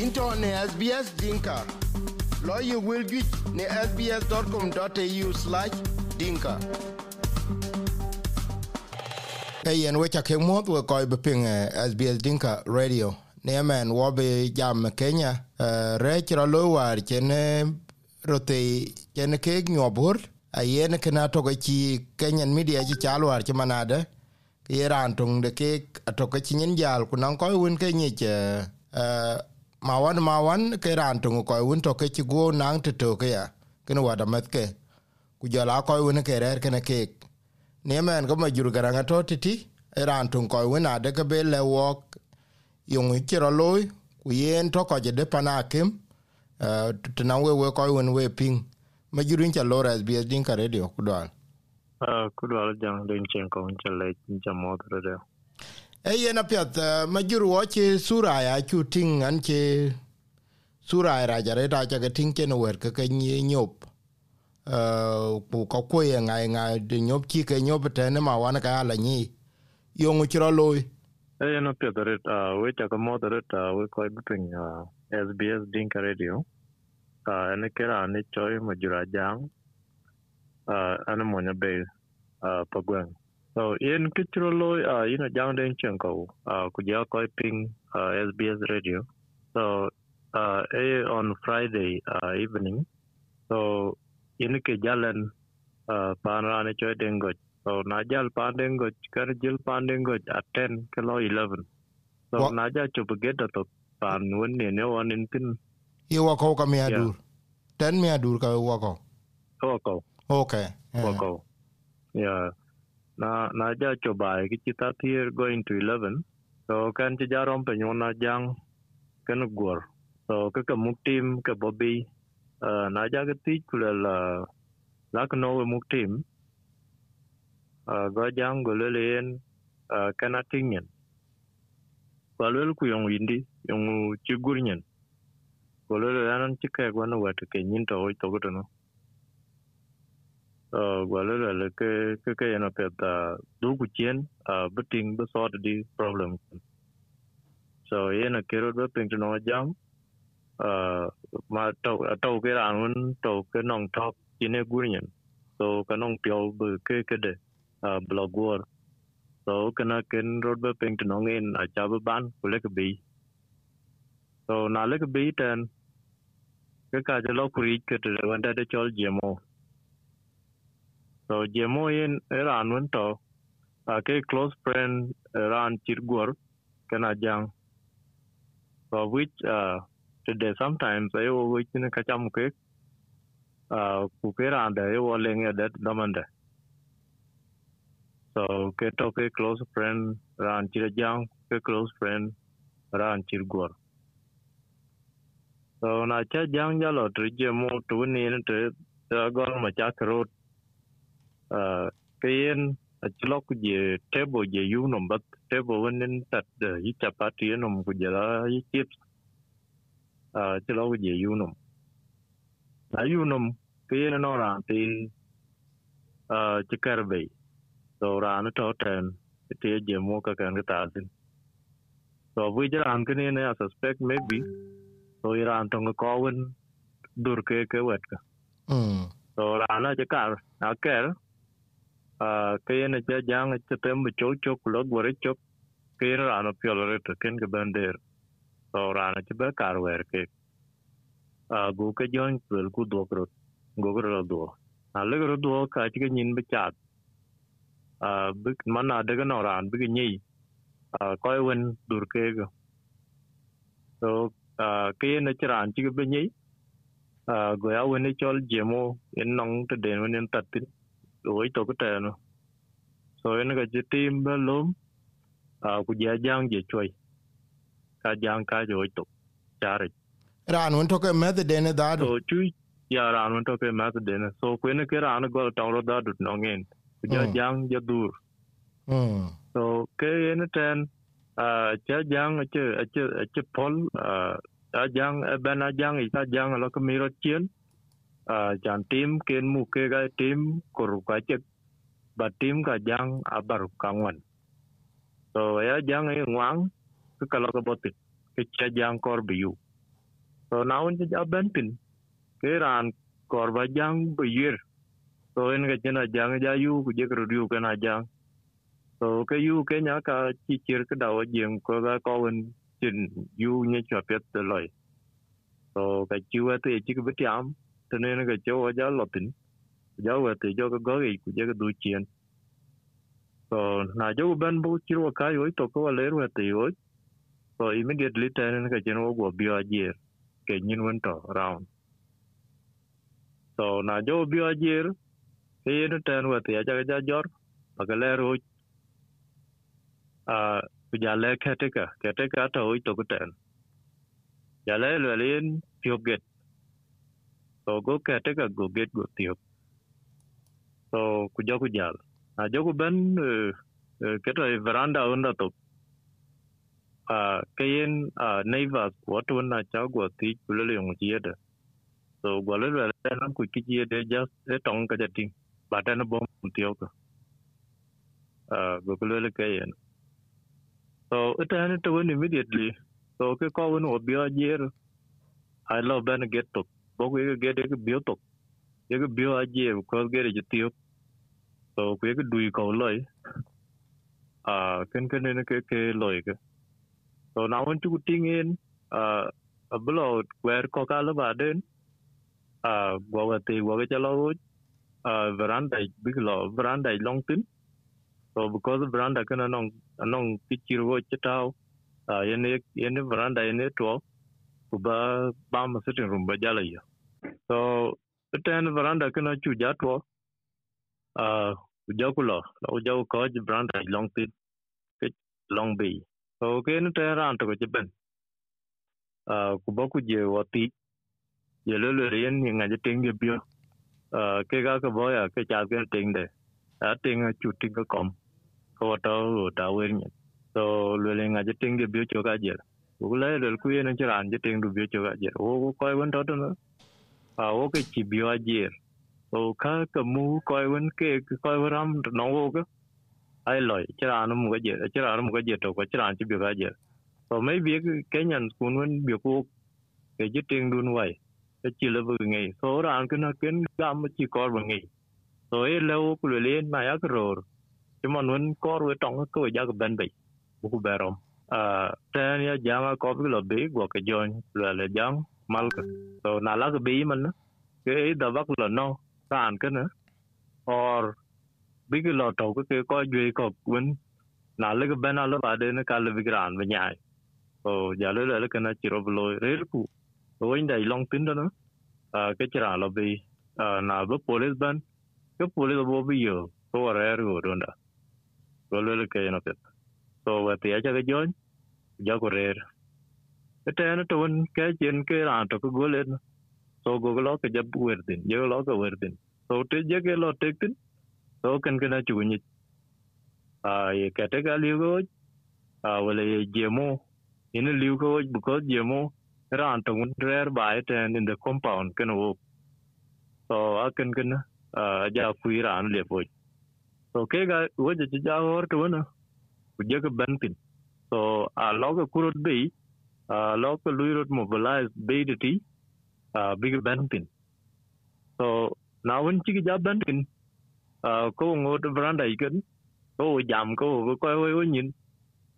into ne SBS Dinka. Lawyer will get ne sbs.com.au slash dinka. Hey, and which I came out with koi beping SBS uh, Dinka Radio. Neman Wabi jam Kenya. Uh, Rechra chene rote chene Keg nyobur. Ayen kena toka chi Kenyan media chi chalo war chimanade. Yeran tung de kek atoka chi nyen jal kunang koi win ke nyich uh, uh, ma wan ma wan ke ran tungu ko un to ke go nang te to ke ya. Ken wa da met ke. Ku ja la un ke rer ken ke ne men go ma jur garanga to ti ti. Ran tung ko un ade ke be le wok. Yung ti ro loy ku yen to ko je de pana te na we we ko un we ping. Ma jurin cha lora sbs din ka radio ku dal ku dal jang den chen ko cha le cha mo de e yen apiath uh, majur wo ci suraya cu ting an ci sura ra jare da ca ke ting chen wer ke ke nyop. Ku ko ko ye ngai de nyop ci ke nyop te ma wan ka ala ni yong ci ro loy. Eyen apiath aret uh, we cha ko mo we ko bipin uh, SBS Dinka Radio. Uh, ene kera ne choi majura jang. Uh, ane mo nya be uh, So in kichiro uh you know jang den chenko uh kuja koi ping uh, SBS radio. So uh eh, on Friday uh, evening. So in ke jalan uh panra ne choy dengo. So na jal pan dengo kar jil pan dengo at 10 kilo 11. So What? na ja chup get to pan won ne ne on in tin i wa ko ka mi Yeah. adur ten mi adur ka wa ko ko okay yeah. Wako. Yeah. Na na ja cho bai ki kita tier going to 11. So kan ci jarom pe nyona jang kan gor. So ka ka muk team ka Bobby eh, na ja ga ti kula la la ka no muk team. Eh, ga jang go le len eh, kana tingen Ko le ku yong indi yong ci gurnyen. Ko le anan gwa ke wa to ke nyin to to go to no uh, là la ke ke ke yana pet uh, du ku chen uh, biting be sort di problem. So yana kero be ping to no jam uh, ma to to ke ran un to ke nong top ine gurnyen so ka nong pyo be ke ke de uh, blogor so kana ken road be ping to no ngin a cha be ban ku le ke bi so na le ke bi ten ke ka je lo kuri ke te wanda de chol jemo So jemo in Iran wento a ke close friend Iran chirgor kana jang. So which uh today sometimes I will which in kacham ke uh ku ke ran da yo leng that damanda. So ke to ke close friend Ran chirjang ke close friend Ran chirgor. So na cha jang jalo tu jemo tu ni ne te gol ma cha road uh, kayen a chilok je table je yu nom bat table wen tat yi chapati nom ku je la yi chips a chilok je yu nom na yu nom kayen no ran ti a chikar be so ran to ten ti je mo ka kan ta tin so vi je ran kene ne a suspect maybe so ran to ko wen dur ke ke wet ka so ran a chikar a ker cái này cha jang cha tem bu chok chok lo gore chok kaya ra no pyo re to cái ke bander so rồi na cha ba kar wer ke uh, gu ke jon pul rồi, do kro go gro do na le gro do ka chi ke nyin ba cha uh, bu man na de no ran bu ni uh, wen dur cái go so à cái này cha ran chỉ ke ba ni uh, go ya wen ni chol demo, en nong te den wen en tin oi to ko teno so en ga je tim ba lum a ku ja jang je choi ka jang ka jo to chare ran won to ke me de ne da so chu ya ran to ke ma de ne so ku ne ke ran go ta ro da dut no ngin ku ja jang ja dur so ke en ten a cha jang a che a che a che pol a jang a ben a jang i ta jang lo ko mi ro chien a jan tim ken mu ke ga tim ko ru ka che ba tim ka jang a bar ka ngwan so ya jang e ngwang ke ka lo ko botit ke cha jang kor bi yu so na un ja ben tin ke ran kor ba jang bu yir so en ga jena jang ja yu ku je kru yu kana jang so ke yu ke nya ka chi chir ke daw jeng ko ga ko un chin yu nye cho pet de loy so ka chi wa te chi ku tiam nên ne ga cho ja lo tin ja wa te jo ga go ku je ga du chien so na jo ben bu chi wa cái yo to ko le wa te yo so immediately te ne ga chen wo go bi a je ke nyin won to round so na jo bi a je ke ne te wa te ja ga jor ba ga le ro a ku ja le cái te ka ke te ka to to ko ten ja le le len pyo get so, go ke te ka go get go tiyo so, ku jo ku jal na jo ku ben eh, eh, ke to e veranda onda to a ke yen a, neighbors ko to na cha go ti ku le yong ji de so go le le na ku ki ji de just e tong ka ja ting ba ta na bom tiyo a, go ku le ke yen so it and to win immediately. So, ke ko won obia jer i love ben get to bo ku get ke bio to ye ke bio a je ko get je tiyo so ku ye ke dui ko loy a ken ken ne ke ke loy ke so now want to ting in uh a blo where ko ka la ba den uh go ga ti go ga lo à, veranda big lo veranda long tin so because veranda kana nong nong kichir wo chitao uh yene yene veranda yene to ku ba ba ma sitting room ba jala yo so ten veranda kana chu ja to uh ku ja ku lo lo ja ko veranda long tin ke long bi so ke ne ten ran to ke ben uh ku ba ku je wo ti ye le le rien ni nga je ting ge bio uh ke ga ka bo ya ke cha ke ting de a ting chu ting ko kom ko to ta wer ni so le le nga je ting ge bio cho ga je ku le le ku yene ne ran je ting du bi cho ga je. O ko ko wen to to no a, o, ke chi bi wa je. O, ka ka mu ko wen ke ko ram no o ga ai, loi cha ran mu ga je cha ran mu ga je to ko cha ran chi bi ga je. So mấy việc cái nhận cũng vẫn biểu cô cái chỉ tiền đun vậy cái chỉ là vừa nghề số ra cái nó kiến gam chỉ có vừa nghề rồi lâu cái lên mà ác rồi chứ mà vẫn có rồi trong cái cái giá cái bên bị bố bè rom à thế jama giá có cái là bị của cái join là là giá mal cái so nào là cái bị ke cái đó bắt là no ra ke na or bi ke lo to ke ko cái ko kun na le ke là cái ba de na ka le bi gran me cái ran ja le le ke na chi ro lo re ku so inda long tin no a ke chira lo bi na bo police ban ke police bo bi yo so rer go donda so le ke na pet la wa cha aja ke jon ja ko rer ete na to won ke jen ke ran to ko golen so go lo ke jab wer din je lo ko wer din so te je ke lo te tin so kan kana chu ni a ye ke te ga li go a wala ye jemo in li go bu ko je mo ran to un rare ba and in the compound can wo so a kan kan a ja kui ran le po so ke ga wo je ja hor to na ku je ka ban tin so a lo ka kurut be a lo ka lui rot mobilize be de ti a big ban tin so na won chi ja ban tin a ko ngo to branda ikan ko jam ko ko ko wo nyin.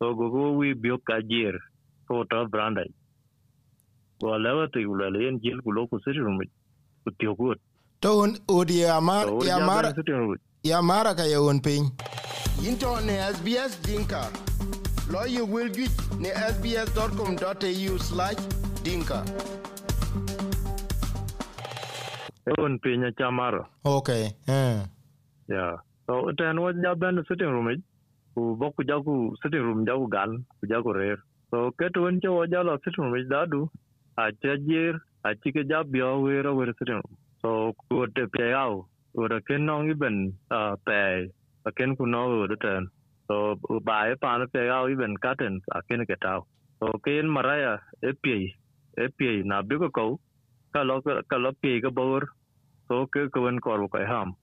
So go go we bio ka jer ko ta branda wa lewa te ula le en jil ku loko siri rumi ku tio ku to un udi amar ya mar ya mara ka ye un pin into ne sbs dinka. Lo you will get ne sbs.com.au/dinka un pin ya mara okay eh. Ya. So ten wa ja ben sitting room ku boku ja ku sitting room ja ku gal ku ja ku rer so keto wen cho ja lo sitting room da du a cha jer a chi ke ja bio we ro we sitting room. So ku te pe ao u ra ken nong i a ken ku no wo de ten. So ba e pa na pe ga i ben ka ten a ken ke tao so ken maraya e pe e pe na bi ko ko ka lo ka lo pe ka bor. So ke ko wen ko ko ham.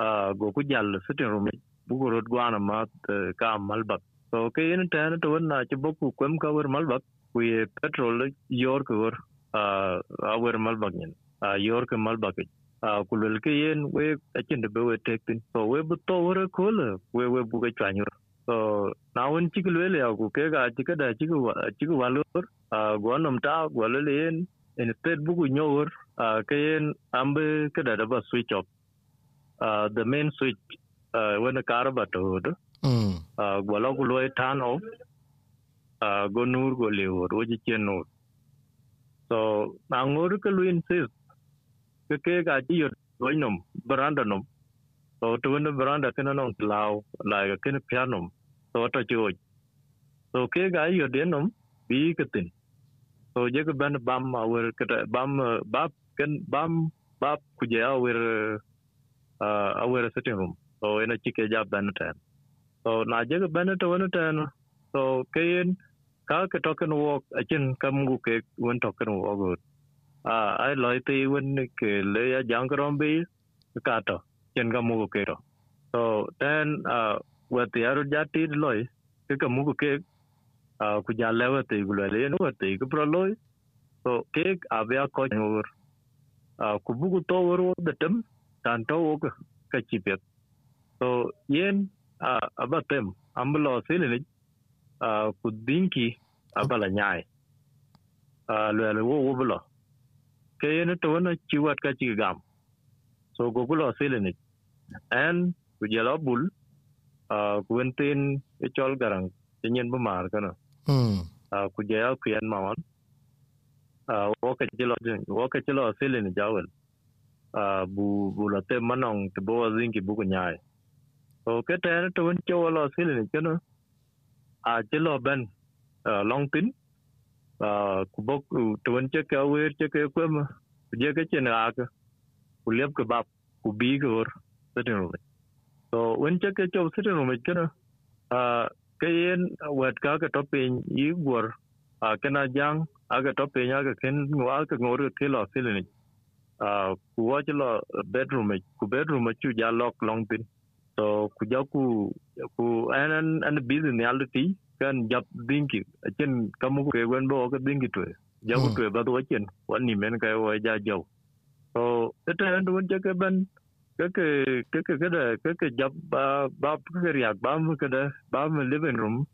A go ku jal sitting room bu ko rot gwana ma e, ka mal bak so ke yen tan to na chi bo ku kwem ka wer mal bak ku ye petrol yor ko a wer mal awer malbagin a yor ke malbagin uh, kulul ke yen we achen de we tektin so we bu to wore kole we we bu ke chanyur so na won chikul we ya ku ke ga chika da chiku chiku walur uh, go nom ta go le yen instead bu ku nyor ke yen ambe ke da ba switch off. Uh, the main switch. Uh, when the car ba to mm uh, go lo ku lo turn off. Uh, go nur go le wo ji chen nur so na ngur ke lu insist ke ke ga ji yo do nom veranda nom so to when veranda ke no lao la ga ke piano so to jo so ke ga yo de nom bi ke tin. So je ke ban bam our ke bam bab ken bam bab ku je our uh, our sitting room so ena chike ja ban tan so na je ke ban to wen tan so ke yen ka ke token walk achin kam gu ke wen token walk ai loi ti wen ke le jang krom bi ka to chen kam gu ke to so then uh what the other ja ti loi ke kam gu ke a ku ja le wa ti gu le no wa ti ku pro loi so ke a ko ngur a ku bu gu to wor de tem tan to wo ka chi pet so yen a abatem amlo silini uh, ku dinki abala nyai uh, lwe le wo wo bulo ke yene to na chi wat ka chi gam so go bulo sile ni en ku jelo bul uh, ku entin e chol garang e nyen bu mar kana mm uh, ku jelo ku yen ma wan uh, wo ka jelo wo ka jelo sile ni jawel uh, bu bu la te manong te bo zinki bu ku nyai so ke te to wen cholo sile ni kana a jelo ben uh, long tin kubok tuan bok to wen che ka wer che ke kwem je ke chen a ka ku lep ke bab ku bi ke or sitin so wen che ke cho sitin rum ke na uh, ke yen wet ka ka to pin gor a ke jang a ka to ken wa ka ngor ke lo silini uh, ku wa lo bedroom ku bedroom chu ja lock long pin so ku ja ku ku an an an busy ni alti kan jap dinki chen kamu ke wen bo ka dinki tu ja ku tu ba do chen wan ni men ka wa ja jo so eta an dun ja ke ban ke ke ke ke ke da ke ke jap ba ba ke ria ba mu ke da ba mu living room.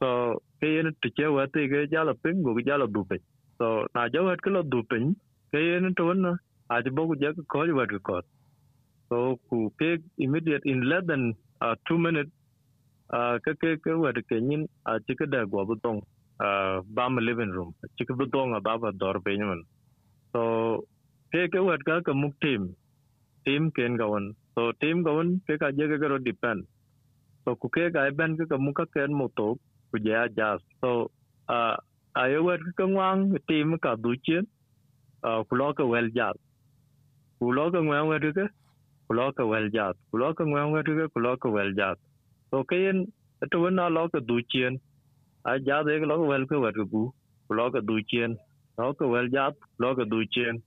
So ke yen tu che wa te ke ja la ping go ja la du pe so na ja wa ke la du pe ke yen to na a ji bo ku ja ko wa ko so ku ke immediate in less than uh, two minutes uh, cái cái cái vật cái nhìn à chỉ cái đại của bút tông à ba mươi living room chỉ cái bút tông à ba vật đỏ bên mình so cái cái vật cái cái mục team team kian kawan so team kawan cái cái gì cái cái depend so ku cái cái bên cái cái mục cái kian một tổ ku giờ adjust so à ai vật cái ngang team cái đối chiến à ku lo cái well job ku lo cái ngang vật cái ku lo cái well job ku lo cái ngang vật cái ku lo cái well job so, kayen to wen na lo ka du chien a ja de lo wel ka wer ku lo ka du chien lo ka wel ja lo ka du chien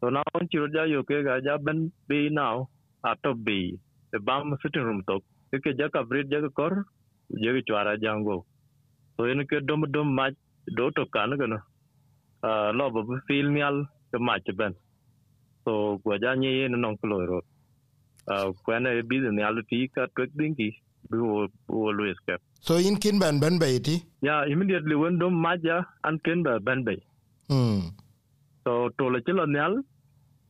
so, na on chi ja yo ke ga ja ben bi now a to bi the e bam sitting room to ke ja ka brit, ja ka kor je ke chwara jango so en ke dom dom ma do to kan ga no a lo ba fil mial ka ma che ben. So gwa ja ni en non ko lo ro a, kwa na e bi de ni al ti ka twek ki. Bi wo Louis Cap. so in kin ban ban bay ti Yeah, immediately when dom maja an ken ba ban bay. mm So to le chilo nyal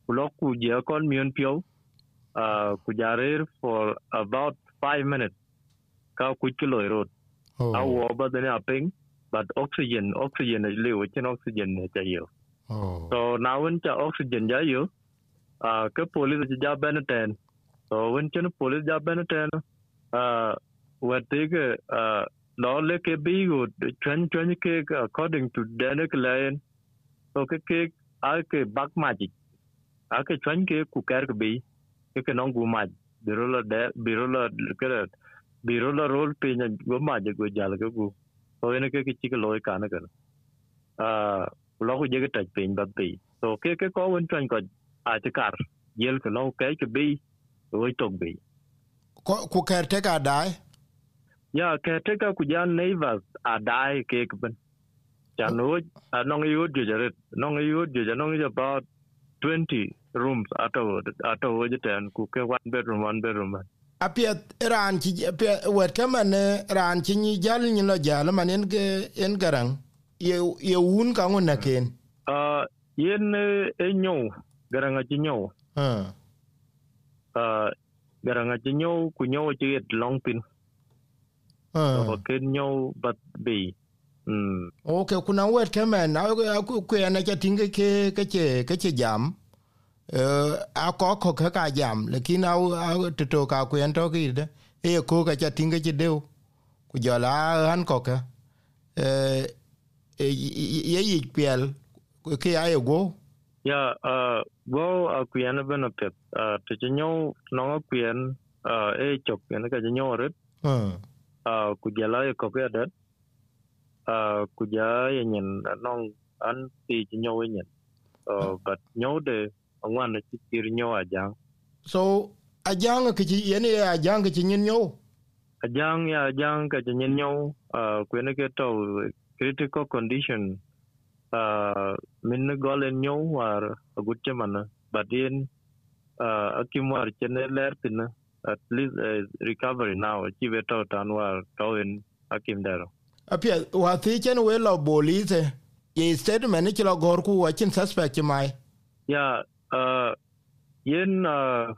kulo ku je kon mion pio uh ku jarir for about 5 minutes ka ku kilo road. oh Aw wo ba de na ping but oxygen oxygen is liu chen oxygen ne cha yo. oh So now when cha oxygen ja yo uh ka police ja ten. So when chen police ja ban ten uh what they uh nó lấy cái bí của chuyên chuyên cái according to Daniel Client so cái cái ở cái bác mà chỉ ở cái chuyên cái cụ cái cái bí, cái cái nông của mà biro là để biro là cái là biro là role pe nhà của mà chỉ của giờ là cái cụ so cái cái cái chỉ cái lối cả nó cái à lo cái gì cái trạch pe bát bí so, cái cái có vấn chuyên có ai cái cả giờ cái nó, cái cái bí rồi trồng bí. Ku ker te ka dai ya caretaker ku jan neighbors a dai ke ben jan wo anong yud ju jaret nong yud ju janong is about 20 rooms ato ato wo jeten ku ke one bedroom one bedroom apiet ran ci wet kaman ran ci ni jal ni lo jal man en en garang. Ye ye un ka ngona ken? Uh yen e nyo garanga ci nyo. Uh garanga ci nyo ku nyo ci et long pin uh so ken nyo but be mm okay kuna wet kaman na ku ku na cha tinge ke ke che ke che jam. Eh a ko ko ka ka jam. Lekin au to to ka ku en to ki de. E ko ka cha tinge che deu. Ku jala han ko ka eh ye yi piel. Ke ay go ya uh go a kuyana bena pet uh te ci nyo no kuyen uh e chok ne ka ci nyo ret uh uh ku jala e ko ke dat uh ku ja ye nyen nong an ti ci nyo yen uh but nyo de ngwan ne ci tir nyo a jang so ajang ke ci yene ajang ke ci nyin yo a jang ya jang ci nyen nyo uh ku ne ke to critical condition. uh min golen nyo war a gut man but in uh akim war chene ler tin at least uh, recovery now chi beto tan war to in akim dero apia wa ti chen we lo police ye statement ci lo gor ku wa chin suspect mai ya uh yen uh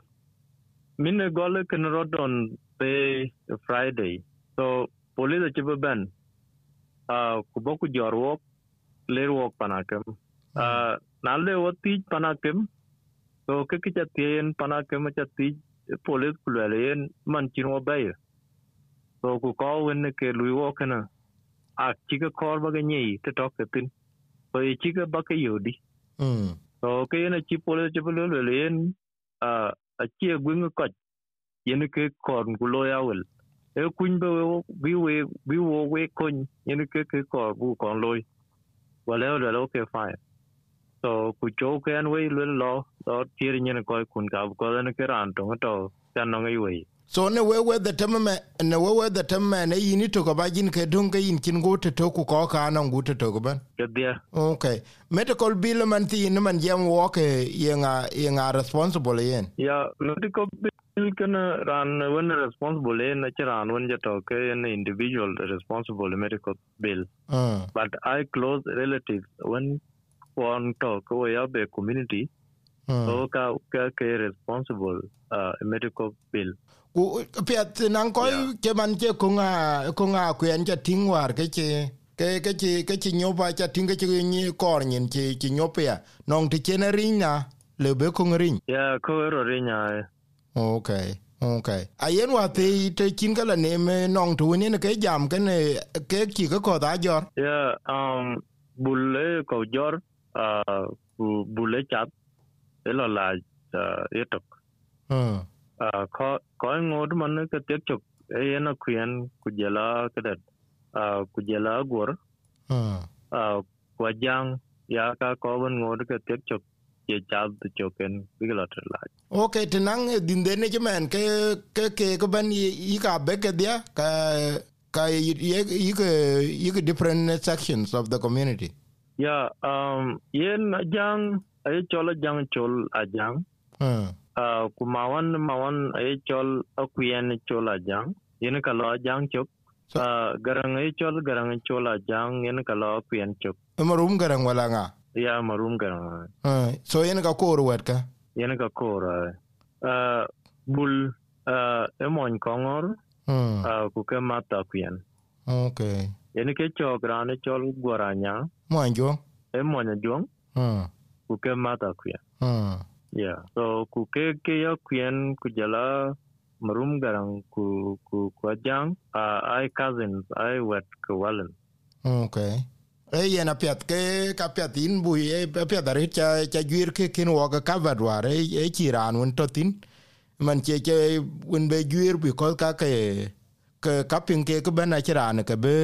min gole ken rodon pe friday. So police chi ben uh ku boku jorwok ler wok panakem uh nalde woti panakem so ke ke chatien panakem chati police kulelen man chinwa bay so ku ko wen ke lui wokena a chika kor ba nyi te tok tin so i chika ba ke yodi mm so ke na chi police chi kulelen a a chi gwing ko yen ke kor ku lo ya wel e kun be bi we bi wo we kun yen ke ke kor bu kon loy wala wala okay fine so ku cho ke an we lo lo lo tier nyen ko kun ka ko ne ke ran to to tan no we so ne we we the temme ne we we the temme ne yini to ko bajin ke dun ke yin kin go to ku ko ka na ngu to ko ban ke dia okay. Medical bill man ti ne man jam wo ke yenga yenga responsible yen ya medical bill kana ran when responsible en che ran when je to ke en individual responsible medical bill. Uh but i close relatives when one to ko ya be community uh so ka ka ke responsible uh, medical bill. Ku piat nan ko ke man ke ko nga ko nga ku en ja ting war ke che ke ke che ke che nyoba cha ting ke ni kor nyin che che nyopia nong ti chen ring na le be ko ring. Ya ko ro rinya okay okay ayen wa te te kin kala ne me nong tu ne ke jam ke ne ke ki ko ko da jor ya um bulle ko jor uh bu- bulle chat elo la yetok uh uh, ko ko ngod man ka tek chok e na kuyen ku jela kadat uh, ku jela gor uh uh, kwa jang ya ka ko ban ngod ka tek chok ye chat tu choken bigla la okay te nang din de ne men ke ke ke ko ban yi ka be ke dia ka ka ke yi ke different sections of the community. Ya um yen jang ay chol jang chol ajang. Uh uh, ku mawan mawan ay chol akuyen chol ajang. Yen ka lo ajang chok uh, garang ay chol garang chol ajang. Yen ka lo akuyen chok marum garang wala nga ya marum garang uh so yen ka ko wet ka? Yen ka kor uh, bul uh, emon kongor uh uh, ku ke mata akuyen okay. Yen ke chok rane chol goranya mo anjo emon ajong uh ku ke mata akuyen uh Yeah. So ku ke ke ya kuen ku jala marum garang ku ku ku ajang uh, ai cousins ai wet ku walen. okay yen apiat ke ka piat in bu e apiat are cha cha gwir ke kin wo ka covered war e e chiran un to tin man che che un be gwir bi ko ka ke ke ka pin ke ke bana chiran ke be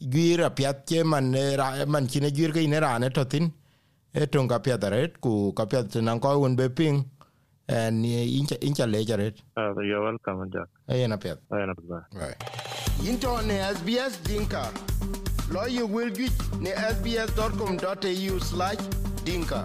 gwir apiat che man eh, ra man chine gwir ke ne ran to tin e ton ka piat are ku ka piat nan ko un be ping en incha incha le jaret Uh, you're welcome, Jack. e yen apiat I know that. right into ne sbs dinka lo ye wel juic ne sbs.com.au/dinka